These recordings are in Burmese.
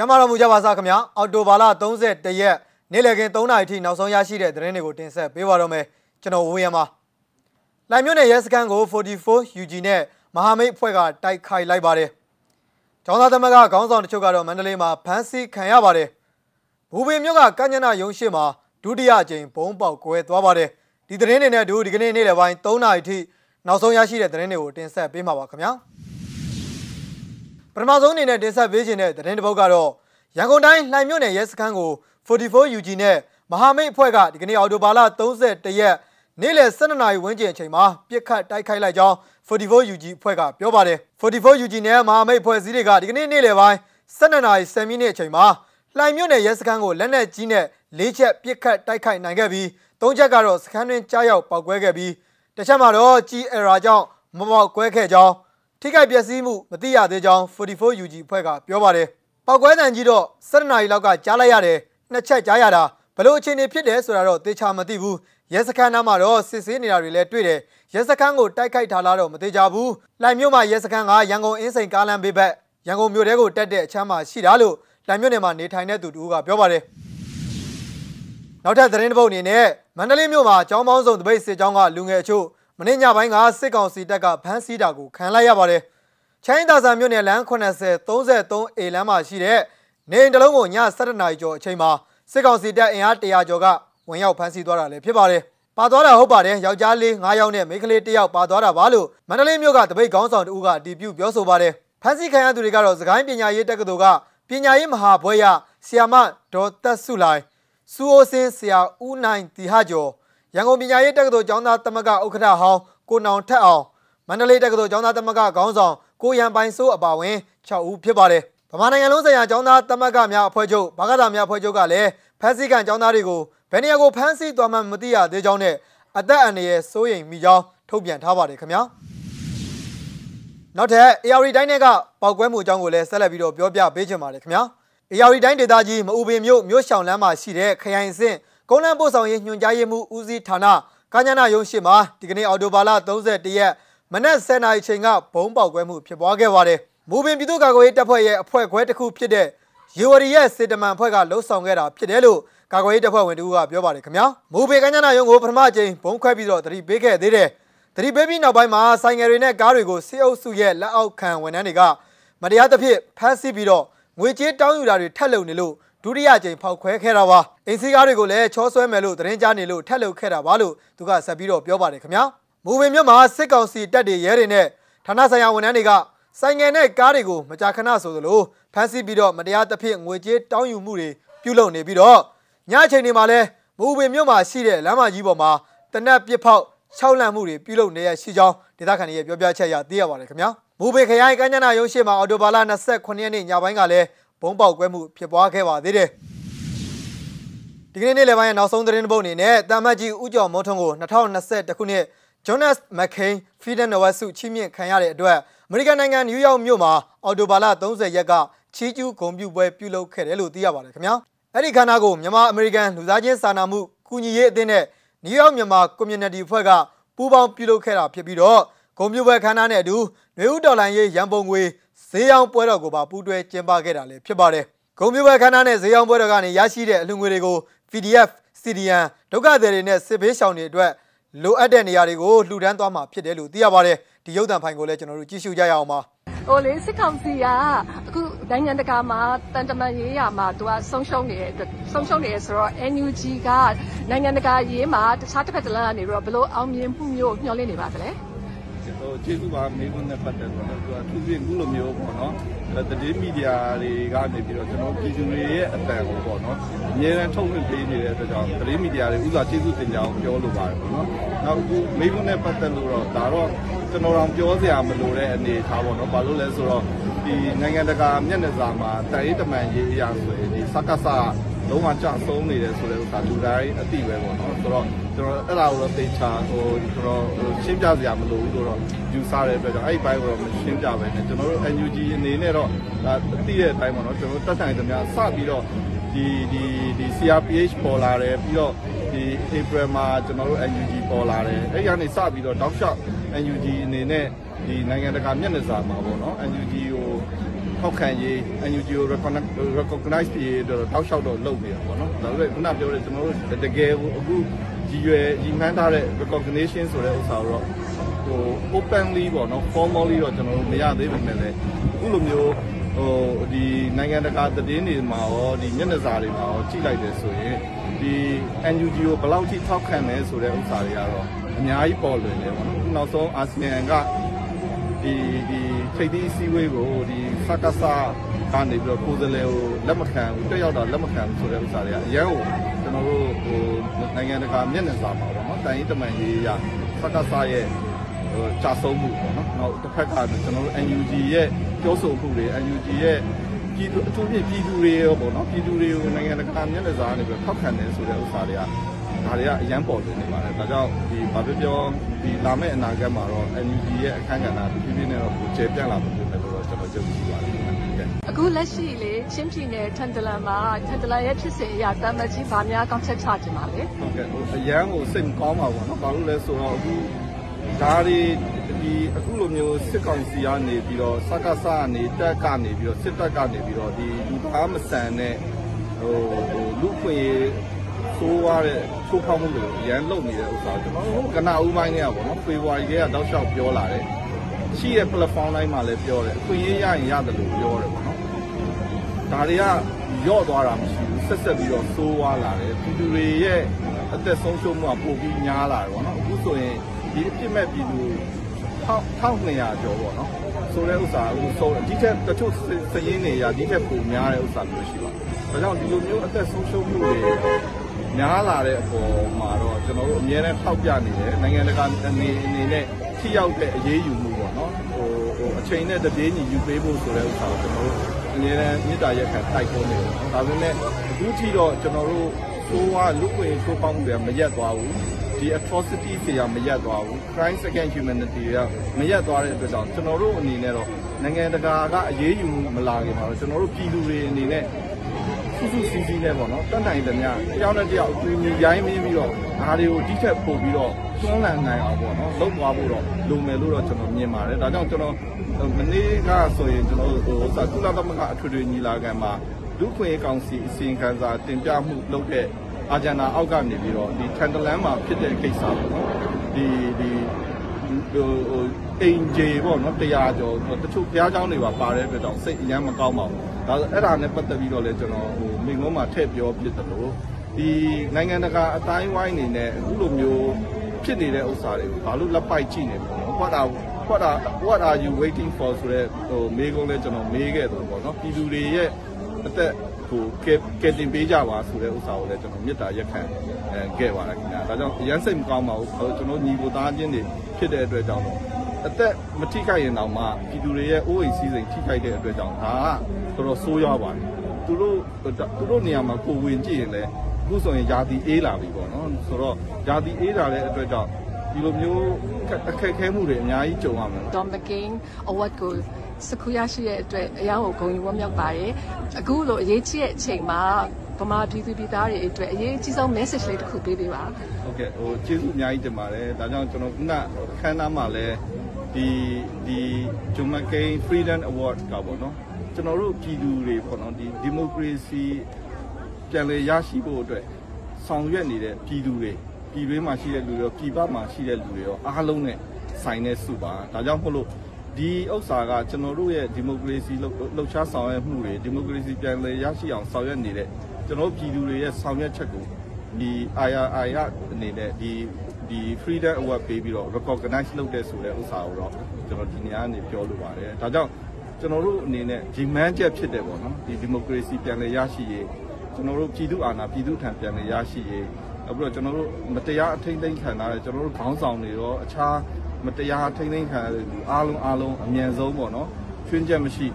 ကျမတော်မူကြပါစားခင်ဗျာအော်တိုဘာလ31ရက်နေ့လည်ခင်း3နာရီထိနောက်ဆုံးရရှိတဲ့သတင်းတွေကိုတင်ဆက်ပေးပါတော့မယ်ကျွန်တော်ဝေယံပါလိုင်မြို့နယ်ရဲစခန်းကို44 UG နဲ့မဟာမိတ်အဖွဲ့ကတိုက်ခိုက်လိုက်ပါတယ်ကျောင်းသားသမဂ္ဂခေါင်းဆောင်တချို့ကတော့မန္တလေးမှာဖမ်းဆီးခံရပါတယ်ဘူပင်မြို့ကကညနာရုံရှိမှာဒုတိယအကြိမ်ဘုံပေါက်ကွဲသွားပါတယ်ဒီသတင်းတွေနဲ့ဒူဒီကနေ့နေ့လယ်ပိုင်း3နာရီထိနောက်ဆုံးရရှိတဲ့သတင်းတွေကိုတင်ဆက်ပေးမှာပါခင်ဗျာပထမဆုံးအနေနဲ့တင်ဆက်ပေးခြင်းတဲ့သတင်းတစ်ပုဒ်ကတော့ ရန်ကုန်တိုင်းလှိုင်မြို့နယ်ရဲစခန်းကို 44 UG နဲ့မဟာမိတ်အဖွဲ့ကဒီကနေ့အော်တိုဘာလ31ရက်နေ့လယ်12နာရီဝန်းကျင်အချိန်မှာပြစ်ခတ်တိုက်ခိုက်လိုက်ကြောင်း 44 UG အဖွဲ့ကပြောပါတယ် 44 UG နဲ့မဟာမိတ်အဖွဲ့အစည်းတွေကဒီကနေ့နေ့လယ်ပိုင်း12နာရီ10မိနစ်အချိန်မှာလှိုင်မြို့နယ်ရဲစခန်းကိုလက်နက်ကြီးနဲ့၄ချက်ပြစ်ခတ်တိုက်ခိုက်နိုင်ခဲ့ပြီး၃ချက်ကတော့စခန်းတွင်ကြားရောက်ပောက်ကွဲခဲ့ပြီးတစ်ချက်မှာတော့ကြီးအရာကြောင့်မပေါက်ကွဲခဲ့ကြောင်းထိခိုက်ပျက်စီးမှုမသိရသေးကြောင်း 44 UG အဖွဲ့ကပြောပါတယ် ပောက်ကွဲတန်ကြီးတော့7နာရီလောက်ကကြားလိုက်ရတယ်နှစ်ချက်ကြားရတာဘလို့အခြေအနေဖြစ်တယ်ဆိုတာတော့သေချာမသိဘူးရဲစခန်းနားမှာတော့စစ်ဆေးနေတာတွေလည်းတွေ့တယ်ရဲစခန်းကိုတိုက်ခိုက်ထားလာတော့မသေးကြဘူးလှိုင်မြို့မှာရဲစခန်းကရန်ကုန်အင်းစိန်ကားလမ်းဘေးဘက်ရန်ကုန်မြို့ထဲကိုတက်တဲ့အချမ်းမှာရှိတာလို့လှိုင်မြို့နယ်မှာနေထိုင်တဲ့သူတူကပြောပါတယ်နောက်ထပ်သတင်းတစ်ပုဒ်အနေနဲ့မန္တလေးမြို့မှာကျောင်းပေါင်းစုံတပိတ်စစ်ကြောင်းကလူငယ်အချို့မနေ့ညပိုင်းကစစ်ကောင်စီတပ်ကဖမ်းဆီးတာကိုခံလိုက်ရပါတယ်။ ချိုင်းသာဆန်မြို့နယ်လမ်း80 33အေလမ်းမှာရှိတဲ့နေအိမ်တစ်လုံးကိုည7:00နာရီကျော်အချိန်မှာစစ်ကောင်စီတပ်အင်အား100ကျော်ကဝင်ရောက်ဖမ်းဆီးသွားတာလည်းဖြစ်ပါတယ်။ပါသွားတာဟုတ်ပါတယ်။ယောက်ျားလေး9ယောက်နဲ့မိန်းကလေး1ယောက်ပါသွားတာပါလို့မန္တလေးမြို့ကတပိတ်ခေါင်းဆောင်တဦးကအတည်ပြုပြောဆိုပါတယ်။ဖမ်းဆီးခံရသူတွေကတော့စကိုင်းပညာရေးတက္ကသိုလ်ကပညာရေးမဟာဘွဲ့ရဆီယာမဒေါ်သက်စုလိုင်စူအိုစင်းဆရာဦးနိုင်တီဟကျော်ရန်ကုန်ပညာရေးတက္ကသိုလ်ကျောင်းသားသမဂ္ဂဥက္ကဋ္ဌဟောင်းကိုနောင်ထက်အောင်မန္တလေးတက္ကသိုလ်ကျောင်းသားသမဂ္ဂခေါင်းဆောင် ကိုရန်ပိုင်စိုးအပါဝင်6ဦးဖြစ်ပါတယ်။ဗမာနိုင်ငံလုံးဆိုင်ရာကျောင်းသားသမဂ္ဂများအဖွဲ့ချုပ်ဘာကသာများအဖွဲ့ချုပ်ကလည်းဖမ်းဆီးခံကျောင်းသားတွေကိုဘယ်နေရာကိုဖမ်းဆီးသွားမှမသိရသေးကြောင်းနဲ့အသက်အန္တရာယ်စိုးရိမ်မိကြောင်းထုတ်ပြန်ထားပါတယ်ခင်ဗျာ။နောက်ထပ် AR တိုင်းတွေကပေါက်ကွဲမှုအကြောင်းကိုလည်းဆက်လက်ပြီးတော့ပြောပြပေးချင်ပါတယ်ခင်ဗျာ။ AR တိုင်းဒေသကြီးမအူပင်မြို့မြို့ရှောင်းလမ်းမှာရှိတဲ့ခရိုင်အဆင့်ကုန်းလမ်းပို့ဆောင်ရေးညွှန်ကြားရေးမှူးဦးစီးဌာနကညနာရုံးရှိမှာဒီကနေ့အော်တိုဘာလ31ရက် မနက်10:00နာရီချိန်ကဘုံပေါက်ကွဲမှုဖြစ်ပွားခဲ့ပါတယ်။မူပင်ပြည်သူ့ကာကွယ်ရေးတပ်ဖွဲ့ရဲ့အဖွဲ့ခွဲတစ်ခုဖြစ်တဲ့ရေဝရီရဲ့စေတမန်ဖွဲ့ကလှုပ်ဆောင်ခဲ့တာဖြစ်တယ်လို့ကာကွယ်ရေးတပ်ဖွဲ့ဝင်တို့ကပြောပါတယ်ခင်ဗျာ။မူပင်ကညနာရုံးကိုပထမကြိမ်ဘုံခွဲပြီးတော့တတိပေးခဲ့သေးတယ်။တတိပေးပြီးနောက်ပိုင်းမှာဆိုင်ငယ်တွေနဲ့ကားတွေကိုစေအုပ်စုရဲ့လက်အောက်ခံဝန်ထမ်းတွေကမတရားသဖြင့်ဖမ်းဆီးပြီးတော့ငွေကြေးတောင်းယူတာတွေထက်လုံနေလို့ဒုတိယကြိမ်ဖောက်ခွဲခဲ့တာပါအင်းစီကားတွေကိုလည်းချောဆွဲမယ်လို့သတင်းကြားနေလို့ထက်လုံခဲ့တာပါလို့သူကဆက်ပြီးတော့ပြောပါတယ်ခင်ဗျာ မူပင်မြို့မှာစစ်ကောင်စီတပ်တွေရဲတွေနဲ့ဌာနဆိုင်ရာဝန်ထမ်းတွေကဆိုင်ငယ်နဲ့ကားတွေကိုမကြာခဏဆိုသလိုဖမ်းဆီးပြီးတော့မတရားသဖြင့်ငွေကြေးတောင်းယူမှုတွေပြုလုပ်နေပြီးတော့ညအချိန်တွေမှာလည်းမူပင်မြို့မှာရှိတဲ့လမ်းမကြီးပေါ်မှာတနက်ပစ်ဖောက်၆လန့်မှုတွေပြုလုပ်နေရရှိကြောင်းဒေသခံတွေရဲ့ပြောပြချက်အရသိရပါတယ်ခင်ဗျာမူပင်ခရိုင်ကညနာရုံးရှိမှာအော်တိုဘာလ29ရက်နေ့ညပိုင်းကလည်းဘုံပေါက်ကွဲမှုဖြစ်ပွားခဲ့ပါသေးတယ်ဒီကနေ့နေ့လယ်ပိုင်းရဲ့နောက်ဆုံးသတင်းပုတ်အနေနဲ့တာမတ်ကြီးဦးကျော်မိုးထွန်းကို2021ခုနှစ် Jonas McCain Freedom Award ဆုချီးမြှင့်ခံရတဲ့အတွက်အမေရိကန်နိုင်ငံနယူးယောက်မြို့မှာအော်တိုဘာလ30ရက်ကချီးကျူးဂုဏ်ပြုပွဲပြုလုပ်ခဲ့တယ်လို့သိရပါတယ်ခင်ဗျာအဲ့ဒီခမ်းနားကိုမြန်မာအမေရိကန်လူသားချင်းစာနာမှုကူညီရေးအသင်းနဲ့နယူးယောက်မြန်မာ Community အဖွဲ့ကပူးပေါင်းပြုလုပ်ခဲ့တာဖြစ်ပြီးတော့ဂုဏ်ပြုပွဲခမ်းနားနဲ့အတူနွေဦးတော်လိုင်းရေးရန်ပုံငွေဈေးရောင်းပွဲတော်ကိုပါပူးတွဲကျင်းပခဲ့တာလည်းဖြစ်ပါတယ်ဂုံမျိုးပွဲခန်းနာနဲ့ဈေးရောင်းပွဲတော်ကနေရရှိတဲ့အလှငွေတွေကို PDF CDN ဒုက္ခသည်တွေနဲ့စစ်ဘေးရှောင်တွေအတွက် လိုအပ်တဲ့နေရာတွေကိုလှူဒန်းသွားမှာဖြစ်တယ်လို့သိရပါတယ်ဒီရုပ်သံဖိုင်ကိုလည်းကျွန်တော်တို့ကြည့်ရှုကြရအောင်ပါဟိုလေစစ်ကောင်စီကအခုနိုင်ငံတကာမှာတန်တမန်ရေးရမှာသူကဆုံးရှုံးနေတဲ့အတွက်ဆုံးရှုံးနေရဆိုတော့ NUG ကနိုင်ငံတကာရေးမှာတခြားတစ်ဖက်တစ်လမ်းကနေတော့ဘလို့အောင်မြင်မှုမျိုးညှော်လင့်နေပါသလဲ ဟိုကျေးဇူးပါမိခွန်းနဲ့ပတ်သက်တော့သူကသူပြင်ခုလိုမျိုးပေါ့နော်တတိမီဒီယာတွေကနေပြီးတော့ကျွန်တော်ပြည်သူတွေရဲ့အတန်ကိုပေါ့နော်အများအားထုတ်လွှင့်ပေးနေတဲ့အတွက်ကြောင့်တတိမီဒီယာတွေဥစားကျေးဇူးတင်ကြအောင်ပြောလိုပါတယ်ပေါ့နော်နောက်အခုမိခွန်းနဲ့ပတ်သက်လို့တော့ဒါတော့ကျွန်တော်တို့ပြောစရာမလိုတဲ့အနေအထားပေါ့နော်ဘာလို့လဲဆိုတော့ဒီနိုင်ငံတကာမျက်နှာစာမှာတိုင်ရေးတမန်ရေးအရာဆိုရင်ဒီစက္ကစ လုံးဝကြဆုံးနေတယ်ဆိုတဲ့ဥစ္စာလူတိုင်းအသိပဲပေါ့နော်ဆိုတော့ကျွန်တော်အဲ့ဒါကိုတော့သိချာဟိုကျွန်တော်ရှင်းပြစရာမလိုဘူးလို့တော့ယူဆတဲ့အတွက်ကြောင့်အဲ့ဒီဘိုင်းကိုတော့မရှင်းပြပဲနဲ့ကျွန်တော်တို့ NUG အနေနဲ့တော့ဒါသိတဲ့အတိုင်းပေါ့နော်ကျွန်တော်တို့တက်ဆိုင်သမျှစပြီးတော့ဒီဒီဒီ CRPH ပေါ်လာတယ်ပြီးတော့ဒီ April မှာကျွန်တော်တို့ NUG ပေါ်လာတယ်အဲ့ဒီကနေစပြီးတော့ dog shop NUG အနေနဲ့ဒီနိုင်ငံတကာမျက်နှာစာမှာပေါ့နော် NUG ကို ထောက်ခံရေး NUG ကို recognize ဖြစ်ရေးတော့တောက်လျှောက်တော့လုပ်နေတာပေါ့နော်ဒါပေမဲ့ခုနပြောတဲ့ကျွန်တော်တို့တကယ်ကိုအခုရည်ရွယ်ရည်မှန်းထားတဲ့ recognition ဆိုတဲ့ဥစ္စာတော့ဟို openly ပေါ့နော် formally တော့ကျွန်တော်တို့မရသေးပါနဲ့လေအခုလိုမျိုးဟိုဒီနိုင်ငံတကာသတင်းတွေမှာရောဒီမျက်နှာစာတွေမှာရောကြည့်လိုက်တယ်ဆိုရင်ဒီ NUG ကိုဘယ်လောက်ထိထောက်ခံလဲဆိုတဲ့ဥစ္စာတွေကတော့အများကြီးပေါ်လွင်တယ်ပေါ့နော်အခုနောက်ဆုံးအာဆီယံက ဒီဒီထိပ်သီးအစည်းအဝေးကိုဒီစကားစာကနေပြီးတော့ကိုယ်စားလှယ်ကိုလက်မခံဘူးတက်ရောက်တာလက်မခံဘူးဆိုတဲ့ဥစ္စာတွေကအရင်ကကျွန်တော်တို့ဟိုနိုင်ငံတကာမျက်နှာစာမှာပေါ့နော်တိုင်းတမန်ရေးရစကားစာရဲ့ဟိုကြာဆုံးမှုပေါ့နော်နောက်တစ်ဖက်ကကျွန်တော်တို့ NUG ရဲ့ပြောဆိုမှုတွေ NUG ရဲ့ပြည်သူအထူးဖြင့်ပြည်သူတွေရောပေါ့နော်ပြည်သူတွေကိုနိုင်ငံတကာမျက်နှာစာကနေပြီးတော့ထောက်ခံတယ်ဆိုတဲ့ဥစ္စာတွေက ဒါတွေကအရန်ပေါ်နေပါတယ်ဒါကြောင့်ဒီဘာပြောပြောဒီလာမယ့်အနာဂတ်မှာတော့ NUG ရဲ့အခန်းကဏ္ဍတစ်ပြည်ပြည်နဲ့တော့ကိုကျေပြန့်လာဖို့ဖြစ်တယ်လို့တော့ကျွန်တော်ယုံကြည်ပါတယ်ဟုတ်ကဲ့ အခုလက်ရှိလေချင်းပြည်နယ်ထန်တလန်မှာထန်တလန်ရဲ့ဖြစ်စဉ်အရာတမကြီးဗာများကောင်းချက်ချခြင်းပါလေ ဟုတ်ကဲ့ဟိုအရန်ကိုစိတ်မကောင်းပါဘူးเนาะဘာလို့လဲဆိုတော့အခုဒါတွေဒီအခုလိုမျိုးစစ်ကောင်စီကနေပြီးတော့စကားစကနေတက်ကနေပြီးတော့စစ်တပ်ကနေပြီးတော့ဒီလူသားမဆန်တဲ့ဟိုဟိုလူခွေဆိုးရ တဲ့ချိုးဖောက်မှုတွေအရန်လုပ်နေတဲ့ဥစ္စာကျွန်တော်တို့ကနဦးပိုင်းတွေကပေါ့နော်ဖေဖော်ဝါရီကတောက်လျှောက်ပြောလာတယ်ရှိတဲ့ platform တိုင်းမှာလည်းပြောတယ်အခွင့်အရေးရရင်ရတယ်လို့ပြောတယ်ပေါ့နော်ဒါတွေကရော့သွားတာမရှိဘူးဆက်ဆက်ပြီးတော့စိုးွားလာတယ်ပြည်သူတွေရဲ့အသက်ဆုံးရှုံးမှုကပိုပြီးများလာတယ်ပေါ့နော်အခုဆိုရင်ဒီအပြစ်မဲ့ပြည်သူ1200ကျော်ပေါ့နော်ဆိုတဲ့ဥစ္စာအခုဆိုဒီထက်တချို့စည်ရင်းတွေရာဒီထက်ပိုများတဲ့ဥစ္စာမျိုးရှိပါတယ်ဒါကြောင့်ဒီလိုမျိုးအသက်ဆုံးရှုံးမှုတွေ များလာတဲ့အပေါ်မှာတော့ကျွန်တော်တို့အများနဲ့ထောက်ပြနေတယ်နိုင်ငံတကာအနေအနေနဲ့ထိရောက်တဲ့အရေးယူမှုပေါ့နော်ဟိုဟိုအချိန်နဲ့တပြေးညီယူပေးဖို့ဆိုတဲ့ဥစ္စာကိုကျွန်တော်တို့အများနဲ့မြစ်တာရက်ခံတိုက်တွန်းနေတယ်။ဒါပေမဲ့အခုထိတော့ကျွန်တော်တို့ဆိုးဝါးလူ့ခွင့်ဆိုးပေါင်းတွေမရက်သွားဘူး။ဒီ atrocity တွေကမရက်သွားဘူး။ crime against humanity တွေကမရက်သွားတဲ့အတွက်ကြောင့်ကျွန်တော်တို့အနေနဲ့တော့နိုင်ငံတကာကအရေးယူမှုမလာခင်မှာတော့ကျွန်တော်တို့ပြည်သူတွေအနေနဲ့ စုစုစည်းစည်းနဲ့ပေါ့နော်တတ်နိုင်တယ်များတယောက်နဲ့တယောက်အတူညီရိုင်းမင်းပြီးတော့ဒါတွေကိုတိကျပို့ပြီးတော့တွန်းလှန်နိုင်အောင်ပေါ့နော်လုပ်သွားဖို့တော့လိုမယ်လို့တော့ကျွန်တော်မြင်ပါတယ်ဒါကြောင့်ကျွန်တော်မနေ့ကဆိုရင်ကျွန်တော်ဟိုစကုလသမဂ္ဂအထွေထွေညီလာခံမှာလူခွင့်ကောင်စီအစီရင်ခံစာတင်ပြမှုလုပ်တဲ့အာဂျန်နာအောက်ကနေပြီးတော့ဒီထန်တလန်မှာဖြစ်တဲ့ကိစ္စပေါ့နော်ဒီဒီ ဟိုဟိုအိမ်ဂျေပေါ့နော်တရားကျော်တချို့ဘုရားကျောင်းတွေပါပါတဲ့အတွက်ကြောင့်စိတ်အယမ်းမကောင်းပါဘူးဒါဆိုအဲ့ဒါနဲ့ပတ်သက်ပြီးတော့လည်းကျွန်တော်ဟိုမိငုံးမှာထည့်ပြောပြတယ်လို့ဒီနိုင်ငံတကာအတိုင်းဝိုင်းနေနဲ့အခုလိုမျိုးဖြစ်နေတဲ့ဥစ္စာတွေကိုဘာလို့လက်ပိုက်ကြည့်နေပေါ့နော် what are what are what are you waiting for ဆိုတဲ့ဟိုမေးခွန်းလည်းကျွန်တော်မေးခဲ့တယ်ပေါ့နော်ပြည်သူတွေရဲ့အသက် ဟိုကဲကဲတင်ပေးကြပါဆိုတဲ့ဥစ္စာကိုလည်းကျွန်တော်မေတ္တာရက်ခံအဲခဲ့ပါတယ်ခင်ဗျာဒါကြောင့်အရန်စိတ်မကောင်းပါဘူးကျွန်တော်ညီကိုသားချင်းတွေဖြစ်တဲ့အတွက်ကြောင့်အသက်မထိခိုက်ရင်တောင်မှပြည်သူတွေရဲ့အိုးအိမ်စည်းစိမ်ထိခိုက်တဲ့အတွက်ကြောင့်ဒါကတော်တော်ဆိုးရွားပါတယ်သူတို့သူတို့နေရာမှာကိုဝင်ကြည့်ရင်လည်းအခုဆိုရင်ယာတီအေးလာပြီပေါ့နော်ဆိုတော့ယာတီအေးလာတဲ့အတွက်ကြောင့်ဒီလိုမျိုးအခက်အခဲမှုတွေအများကြီးကြုံရမယ် Dom McCain award ကို စကူရရှိတဲ့အတွက်အရာကိုဂုဏ်ယူဝတ်မြောက်ပါတယ်အခုလိုအရေးကြီးတဲ့အချိန်မှာဗမာပြည်သူပြည်သားတွေအတွက်အရေးအကြီးဆုံး message လေးတစ်ခုပေးပေးပါဟုတ်ကဲ့ဟိုကျေးဇူးအများကြီးတင်ပါတယ်ဒါကြောင့်ကျွန်တော်ခုနခန်းသားမှာလည်းဒီဒီဂျုံမကိန်း Freedom Award ကပေါ့နော်ကျွန်တော်တို့ပြည်သူတွေပေါ့နော်ဒီ democracy ပြန်လည်ရရှိဖို့အတွက်ဆောင်ရွက်နေတဲ့ပြည်သူတွေပြည်တွင်းမှာရှိတဲ့လူတွေရောပြည်ပမှာရှိတဲ့လူတွေရောအားလုံးနဲ့ဆိုင်တဲ့စုပါဒါကြောင့်မို့လို့ ဒီဥစ္စာကကျွန်တော်တို့ရဲ့ democracy လှုပ်လှုပ်ရှားဆောင်ရွက်မှုတွေ democracy ပြန်လည်ရရှိအောင်ဆောင်ရွက်နေတဲ့ကျွန်တော်ပြည်သူတွေရဲ့ဆောင်ရွက်ချက်ကိုဒီ IRI ရအနေနဲ့ဒီဒီ freedom award ပေးပြီးတော့ recognize လုပ်တဲ့ဆိုတဲ့ဥစ္စာကိုတော့ကျွန်တော်ဒီနေရာကနေပြောလိုပါတယ်ဒါကြောင့်ကျွန်တော်တို့အနေနဲ့ဒီမှန်းချက်ဖြစ်တယ်ပေါ့နော်ဒီ democracy ပြန်လည်ရရှိရေးကျွန်တော်တို့ပြည်သူအာဏာပြည်သူထံပြန်လည်ရရှိရေးအခုတော့ကျွန်တော်တို့မတရားအထိမ့်သိမ်းခံထားတဲ့ကျွန်တော်တို့ခေါင်းဆောင်တွေရောအခြား မတရားထိမ့်သိမ်းခံရတဲ့လူအားလုံးအားလုံးအမြန်ဆုံးပေါ့နော်ချွင်းချက်မရှိ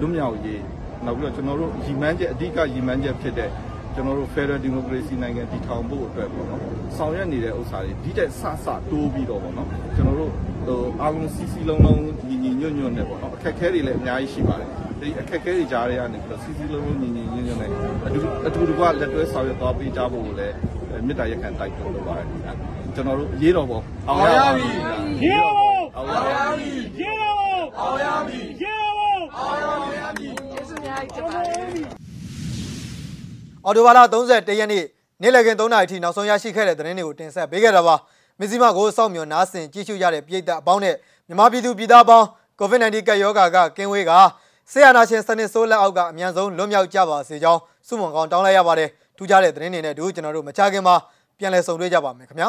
လွတ်မြောက်ရေးနောက်ပြီးတော့ကျွန်တော်တို့ရည်မှန်းချက်အဓိကရည်မှန်းချက်ဖြစ်တဲ့ကျွန်တော်တို့ Federal Democracy နိုင်ငံတည်ထောင်ဖို့အတွက်ပေါ့နော်ဆောင်ရွက်နေတဲ့ဥစ္စာတွေဒီတက်ဆဆတိုးပြီးတော့ပေါ့နော်ကျွန်တော်တို့ဟိုအားလုံးစီစီလုံးလုံးညီညီညွတ်ညွတ်နဲ့ပေါ့နော်အခက်အခဲတွေလည်းအများကြီးရှိပါတယ်ဒီအခက်အခဲတွေကြားထဲကနေပြီးတော့စီစီလုံးလုံးညီညီညွတ်ညွတ်နဲ့အတူအတူတကွလက်တွဲဆောင်ရွက်သွားပေးကြဖို့ကိုလည်းမေတ္တာရက်ခံတိုက်တွန်းလိုပါတယ် ကျွန်တော်တို့အရေးတော်ပုံအောင်ရပါပြီရေတော်အောင်ရပါပြီရေတော်အောင်ရပါပြီရေတော်အောင်ရပါပြီကျေးဇူးများတင်ပါတယ်အော်တိုဘာလ31ရက်နေ့နေ့လည်ခင်း3နာရီထိနောက်ဆုံးရရှိခဲ့တဲ့သတင်းတွေကိုတင်ဆက်ပေးခဲ့တာပါမစ္စည်းမကိုစောင့်မျှော်နားဆင်ကြည့်ရှုကြတဲ့ပြည်သက်အပေါင်းနဲ့မြန်မာပြည်သူပြည်သားပေါင်း COVID-19 ကပ်ရောဂါကကင်းဝေးကဆေးရနာရှင်စနစ်ဆိုးလက်အောက်ကအမြန်ဆုံးလွတ်မြောက်ကြပါစေကြောင်းဆုမွန်ကောင်းတောင်းလိုက်ရပါတယ်ထူးခြားတဲ့သတင်းတွေနဲ့တို့ကျွန်တော်တို့မချခင်မှာပြန်လည်ဆုံတွေ့ကြပါမယ်ခင်ဗျာ